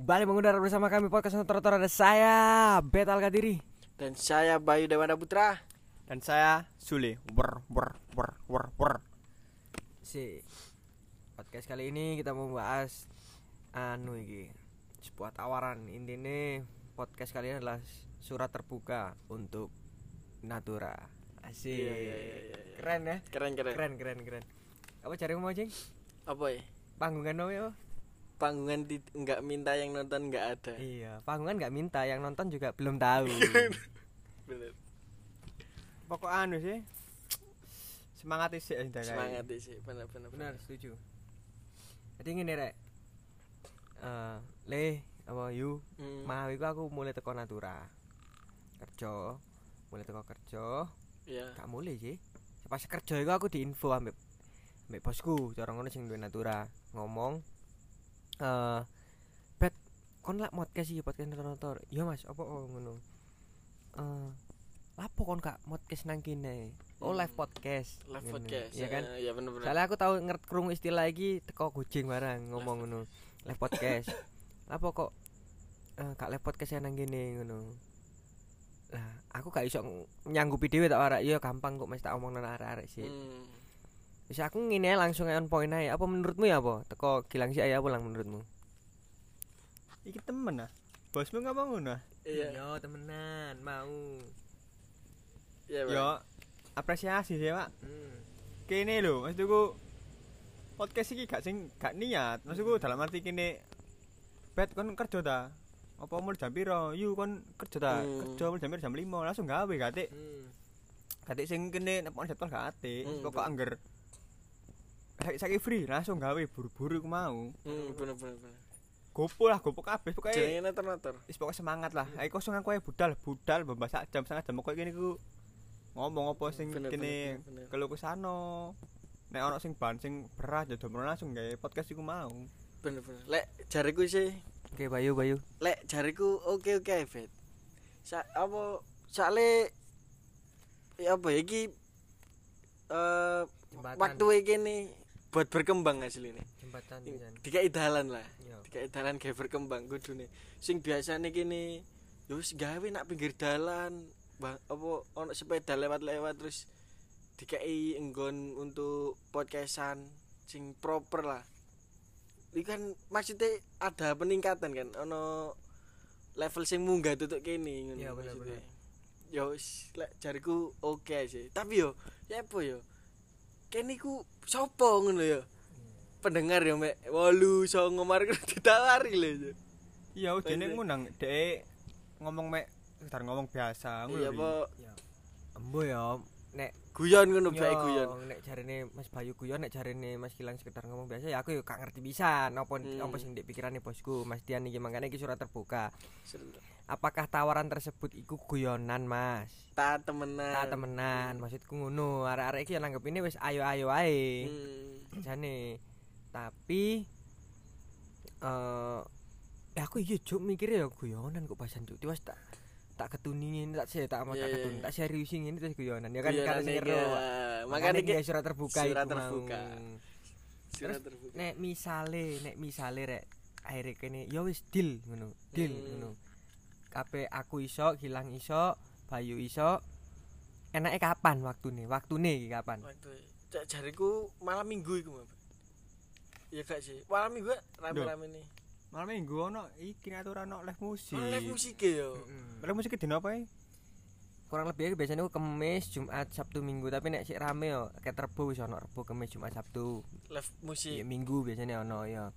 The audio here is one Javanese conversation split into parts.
Kembali mengudara bersama kami podcast Trotor ada saya Betal Kadiri Dan saya Bayu Dewana Putra. Dan saya Sule. Wer wer wer wer wer. Si podcast kali ini kita mau bahas anu iki sebuah tawaran intinya podcast kali ini adalah surat terbuka untuk Natura. Asik. Iya, iya, iya, iya. Keren ya? Keren keren. Keren keren keren. Apa cari mau cing? Apa ya? Panggungan no ya? Panggungan di, nggak minta yang nonton nggak ada. Iya, panggungan nggak minta, yang nonton juga belum tahu. Bener. Pokok anu sih. Semangat sih. Semangat sih, bener bener. Benar, setuju. Jadi ngene rek. Eh, le apa yu mau iku aku mulai teko Natura. Kerja, mulai teko kerja, Iya. gak mulai sih. Pas kerja iku aku diinfo ambek ambek bosku, cara ngono sing duwe Natura, ngomong eh bet kon lak podcast iki podcast nonton Iya Mas, apa oh, ngono. Eh lapo kon gak podcast nang kene? Oh live Hmm. podcast. Live Ngono. podcast. Iya kan? Iya bener bener. Soalnya aku tahu ngerti krungu istilah iki teko kucing barang ngomong ngono. Live podcast. Apa kok eh gak live podcast nang kene ngono. Lah, aku gak iso nyanggupi dhewe tak arek. Ya gampang kok mesti tak omong nang arek-arek sih. Hmm. Wis aku ngene langsung on point ae. Apa menurutmu ya apa? Teko gilang sih ae apa lang menurutmu? Iki temen ah. Bosmu ngomong ngono. ah? Iya. Yo temenan, mau. Iya. Yo apresiasi sih, Pak. Hmm. Kene lho, maksudku podcast iki gak sing gak niat. Maksudku dalam arti kene bet kon kerja ta. Apa mulai jam piro? Yu kon kerja ta. Hmm. Kerja mulai jam? Jam 5 langsung gawe gatik. Hmm. Gatik sing kene nepon jadwal gak ate. Hmm, Pokok betul. angger saiki free langsung gawe buru-buru ku mau. Hmm, bener bener bener. Gopo lah, gopo kabeh pokoke Jenenge nonton-nonton. wis pokoke semangat lah. Ayo kosong aku ae budal, budal mbak sak jam setengah jam kok kene ku ngomong apa sing kene bener. keluh kesano. Nek ono sing ban sing berat ya domono langsung gawe podcast iku mau. Bener bener. Lek jariku sih, Oke, Bayu, Bayu. lek jariku oke oke Bet. Sa apa soale ya apa iki eh Jembatan. waktu iki nih buat berkembang. Jembatan Ini pisan. Dikai dalan lah. Yo. Dikai dalan gawe berkembang kudune. Sing biasane kene yo wis gawe nak pinggir dalan, Bang, apa ono sepeda lewat-lewat terus dikai enggon untuk podcastan sing proper lah. Ini kan maksudnya ada peningkatan kan, ono level sing munggah tutuk kene ngono. Iya, bener, maksudnya. Yo lek jariku oke sih. Tapi yo ya apa yo? Kene ku sapa ngono yo? pendengar ya mek walu songo mari kudu ditawari lho ya. Iya, Maksudnya- ngunang dhek ngomong mek sekedar ngomong biasa ngono. Iya apa Embo ya, nek guyon ngono Yo, bae guyon. Nek jarine Mas Bayu guyon, nek jarine Mas Gilang sekedar ngomong biasa ya aku yo gak ngerti pisan apa Hmm. apa sing ndek pikirane bosku. Mas Dian iki makane iki surat terbuka. Apakah tawaran tersebut iku guyonan, Mas? Ta temenan. Tak temenan, maksudku ngono. Arek-arek iki yo nanggep ini wis ayo-ayo ae. Hmm. Jane. Tapi eh ya aku iya juk mikirnya ya guyonan kok pasan juk. Tiwas tak tak ketuningin tak saya tak mau Iya, tak iya, ketun iya. tak seriusin ini terus guyonan ya kan Guyonan karena ya. Makanya ki surat terbuka surat terbuka. surat terus terbuka. nek misale nek misale rek akhirnya kene ya wis deal ngono deal Hmm. ngono kabeh aku iso hilang iso Bayu iso enake kapan waktune waktune iki kapan Waktu jariku malam minggu iku Mbak. Iya gak sih? Malam minggu rame-rame nih. Malam minggu ono iki aturan ono live musik. Live musik yo. Mm-mm. Live musik dino apa ya? kurang lebih biasanya aku kemis Jumat Sabtu Minggu tapi nek sik rame yo kayak Rebo wis ono Rebo kemis Jumat Sabtu Live ya musik. Minggu biasanya ono ya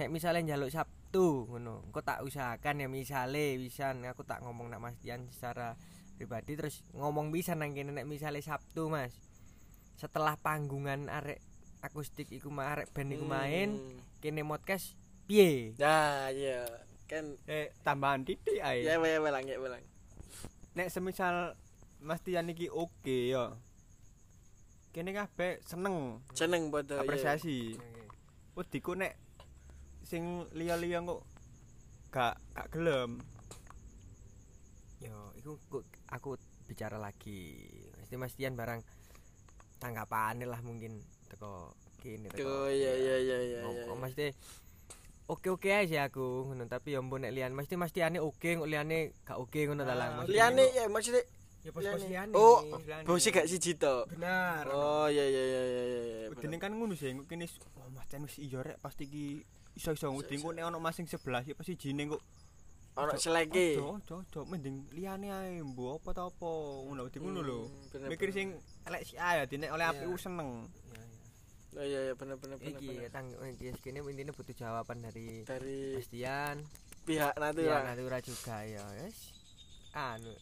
nek misale njaluk Sabtu ngono engko tak usahakan ya misale pisan aku tak ngomong nak Mas Dian secara pribadi terus ngomong bisa nang kene nek misale Sabtu Mas setelah panggungan arek akustik iku arek band iku main Hmm. kene podcast piye Nah, iya. Kan Eh tambahan titik ae. ya ya welang ya welang. Nek semisal Mas Tian iki oke ya. Kene kabeh seneng Seneng padha. iya. apresiasi. Wediku nek sing liya-liya kok gak gak gelem. yo iku ku- aku bicara lagi mesti Mas Dian barang tanggapane lah mungkin teko kene Oh iya iya iya iya iya. mesti oke-oke aja sih aku ngono tapi yo mbok nek liyan mesti mesti ane oke kok liyane gak oke ngono ta lang Ah, Liane ngono. ya maksudnya ya bos-bos liyane Oh, liyane. bosnya gak siji to. benar Oh iya iya iya iya iya. Udine kan ngono sih, kok kene oh Mas wis iya rek pasti iki iso-iso ngudi kok nek ono masing sebelah ya pasti jine kok Ono seleke. Ojo, ojo, mending liyane ae mbok apa ta apa. Ngono wedi ngono lho. Hmm, Mikir sing elek si A ya dine oleh api seneng. Oh iya iya bener bener bener. iki tang iki kene intinya butuh jawaban dari Dari Bastian pihak ya Natura. Natura juga ya wes anu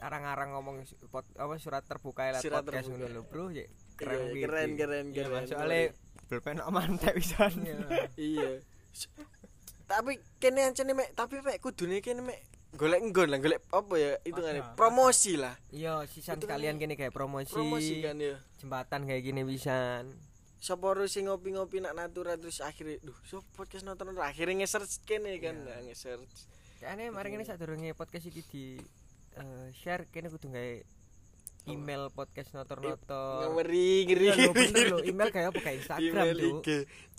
arang-arang ngomong pot, apa surat terbuka lewat Surat podcast ngono lho bro ya Iya, keren keren keren keren keren. soalnya Belpen kok mantek pisan. Iya. Tapi kene ancene mek tapi mek kudune kene mek golek nggon lah golek apa ya hitungane Ada, promosi lah. Iya, sisan Itu kan kene kayak promosi, Promosi kan ya. jembatan kayak gini pisan. Sapa sing ngopi-ngopi nak natura terus akhirnya duh so podcast nonton akhirnya nge-search kene kan Iya. nah, nge-search. Kayaknya mari ini sadurunge podcast iki di eh, share kene kudu gawe email podcast notor-notor. Ngeri ngeri. Iya lho, bener lho, email kayak apa kayak Instagram Email tuh.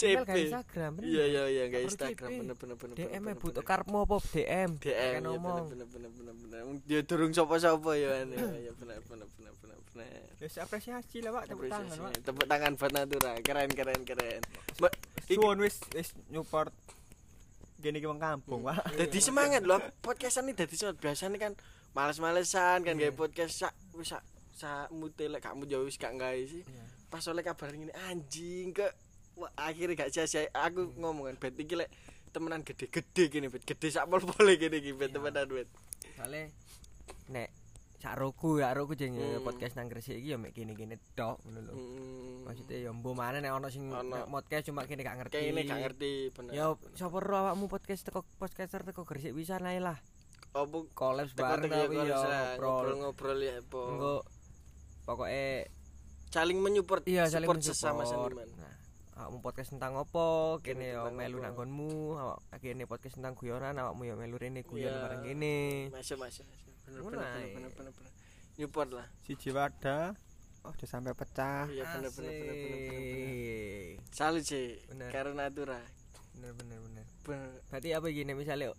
Email kayak Instagram. bener. Iya iya iya kayak Instagram CP. bener bener bener. DM bener, butuh karepmu apa DM? DM Kayak ya bener bener bener bener. Dia durung sapa-sapa ya kan. Ya ya, bener bener bener bener bener. Wis apresiasi lah Pak, tepuk tangan Pak. Tepuk tangan buat Natura. Keren keren keren. Suwon wis wis nyupport gini wong kampung, Pak. Dadi semangat loh podcastan ini dadi semangat biasanya kan males-malesan kan Iya. gawe podcast sak wis sak mute lek gak ya wis gak gawe sih. Pas oleh kabar ini anjing ke wah, akhirnya gak sia-sia aku ngomong kan bet iki lek temenan gede-gede gini bet gede sak pol-pole gini iki bet temenan bet. Soale nek sak roku ya roku jeng Hmm. podcast nang Gresik iki ya mek gini-gini tok ngono lho. Hmm. Maksudnya ya mbok mana nek ono sing Ono. podcast cuma kene gak ngerti. ini gak ngerti bener. Ya sapa ro awakmu podcast teko podcaster teko Gresik ae lah. Opo Collabs teko bareng tapi ya ngobrol. ngobrol-ngobrol ya apa. Engko pokoke Saling menyupport iya saling support sesama seniman. Nah, awakmu podcast tentang opo, Kene yo melu nang nggonmu, awak kene podcast tentang guyonan, awakmu yo melu rene guyon Iya. bareng kene. Masuk masuk. masuk. Bener bener bener bener bener. Nyupport lah. Siji wadah. Oh, udah sampai pecah. Iya bener bener bener bener. Salut sih Bener. karena Natura. Bener bener bener. Bener. Berarti apa gini misalnya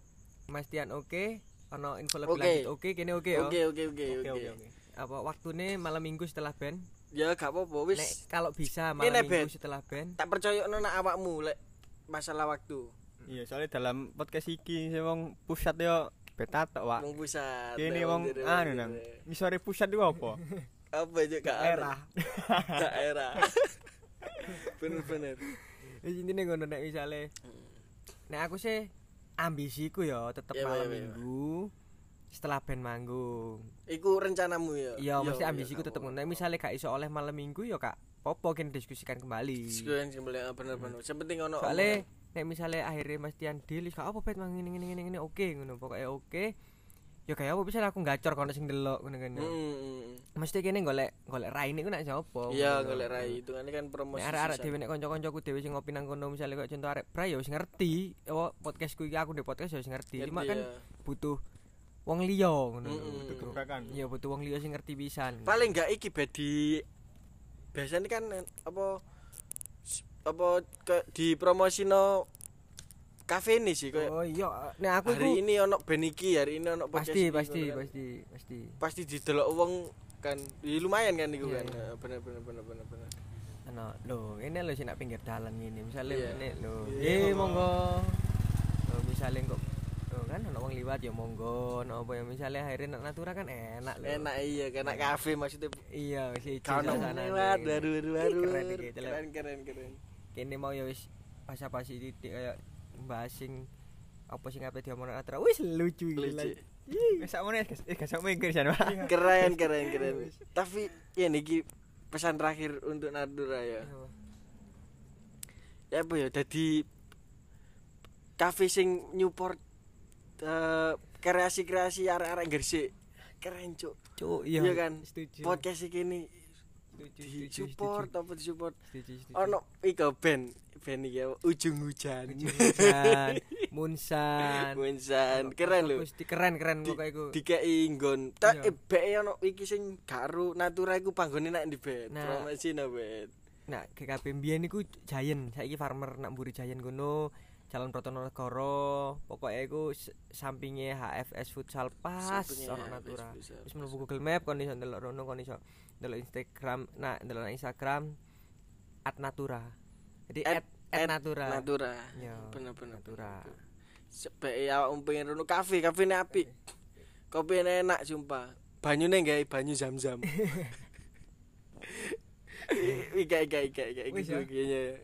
Mas Tian oke, ono info lebih Oke. lanjut oke, kene oke yo. Oke oke oke Oke, oke. oke, oke. Apa waktune malam minggu setelah band? Ya gak apa-apa Nek wis. kalau bisa malam nek minggu band. setelah band. Tak percaya nona awakmu lek masalah waktu. Iya, soalnya dalam podcast iki sing wong pusat yo beta tok, Pak. Wong pusat. Kene wong anu nang. Misore pusat iku apa? Apa aja gak Daerah. Daerah. bener bener. Wis intine ngono nek misale nek aku sih ambisiku ya tetep malam minggu setelah band manggung. Iku rencanamu ya. Iya, mesti iya, ambisiku gak tetep ngono. Nek misale gak iso oleh malam minggu ya kak popo kene diskusikan kembali. Sekian kembali ah, bener bener. Sepenting ono. Soale nek misale akhirnya Mas Tian deal gak apa bet mang ngene ngene ngene ngene oke ngono pokoke oke. Ya kayak apa bisa aku gacor kono sing delok ngono kan. Hmm. Mesti kene golek golek raine ku nek sapa. Iya ngono. golek rai itu kan kan promosi. Nek arek-arek dhewe nek kanca-kancaku dhewe sing ngopi nang kono misale kok contoh arek Bra ya wis ngerti. Oh, podcastku iki aku di podcast ya wis ngerti. Cuma kan ya. butuh wong liya ngono. Iya butuh wong liya sing ngerti pisan. paling gak iki bet di biasanya kan apa apa ke di promosino kafe ini sih kayak Oh iya, nek aku hari iku ini ono band iki hari ini ono pasti pasti kan. pasti pasti. pasti didelok wong kan ya, lumayan kan iku Iya, kan. Eh, bener bener bener bener bener Ano, lho, ini lho sing nak pinggir dalan ngene. Misale Iya. ini lho. Eh, monggo. Lho, misale kok kan ono wong liwat ya monggo, ono apa ya misale akhirnya nak natura kan enak lho. enak iya kan kafe maksudnya. Iya, si kau nang lewat baru baru Keren iki, keren keren Kene mau ya wis pas-pasi titik kayak bahas sing apa sing ape diomongno natura. Wis lucu iki. lucu. Wis sakmono eh gak sak mikir jan, keren keren keren. Tapi ya niki pesan terakhir untuk Nadura ya. Ya apa ya jadi kafe sing Newport eh, kreasi-kreasi arek-arek Gresik keren cuk Cuk, iya. Iya kan? Setuju. podcast iki Setuju, di support apa di support ono iko band band iki ujung hujan Hujan, Munsan. Munsan keren lho Gusti keren keren pokoknya iku. dikei nggon tak eh, beke ono iki sing karo natura iku panggone nak di Nah. promosi no bed Nah, GKB mbiyen niku Giant, saiki farmer nak mburi Giant kono. Jalan Protonegoro pokoknya iku sampinge HFS Futsal pas ono HFS Natura wis mlebu Google Map kon iso ndelok rono kon iso ndelok Instagram nah ndelok Instagram @natura jadi At- at, at natura Natura. Yo, Bener-bener. Natura. Sebek awak pengen rono kafe, kafe ne apik. Kopi enak sumpah. Banyune gawe banyu zam-zam. Ika ika ika ika Wis gitu ya?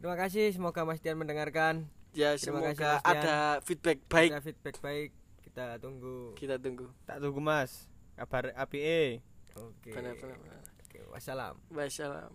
terima kasih semoga Mas Dian mendengarkan Ya Terima kasih, semoga Dian. ada feedback baik. Ada feedback baik kita tunggu Kita tunggu. Tak tunggu Mas. Kabar APE. oke Benar benar. benar. Oke, wassalam Wassalam.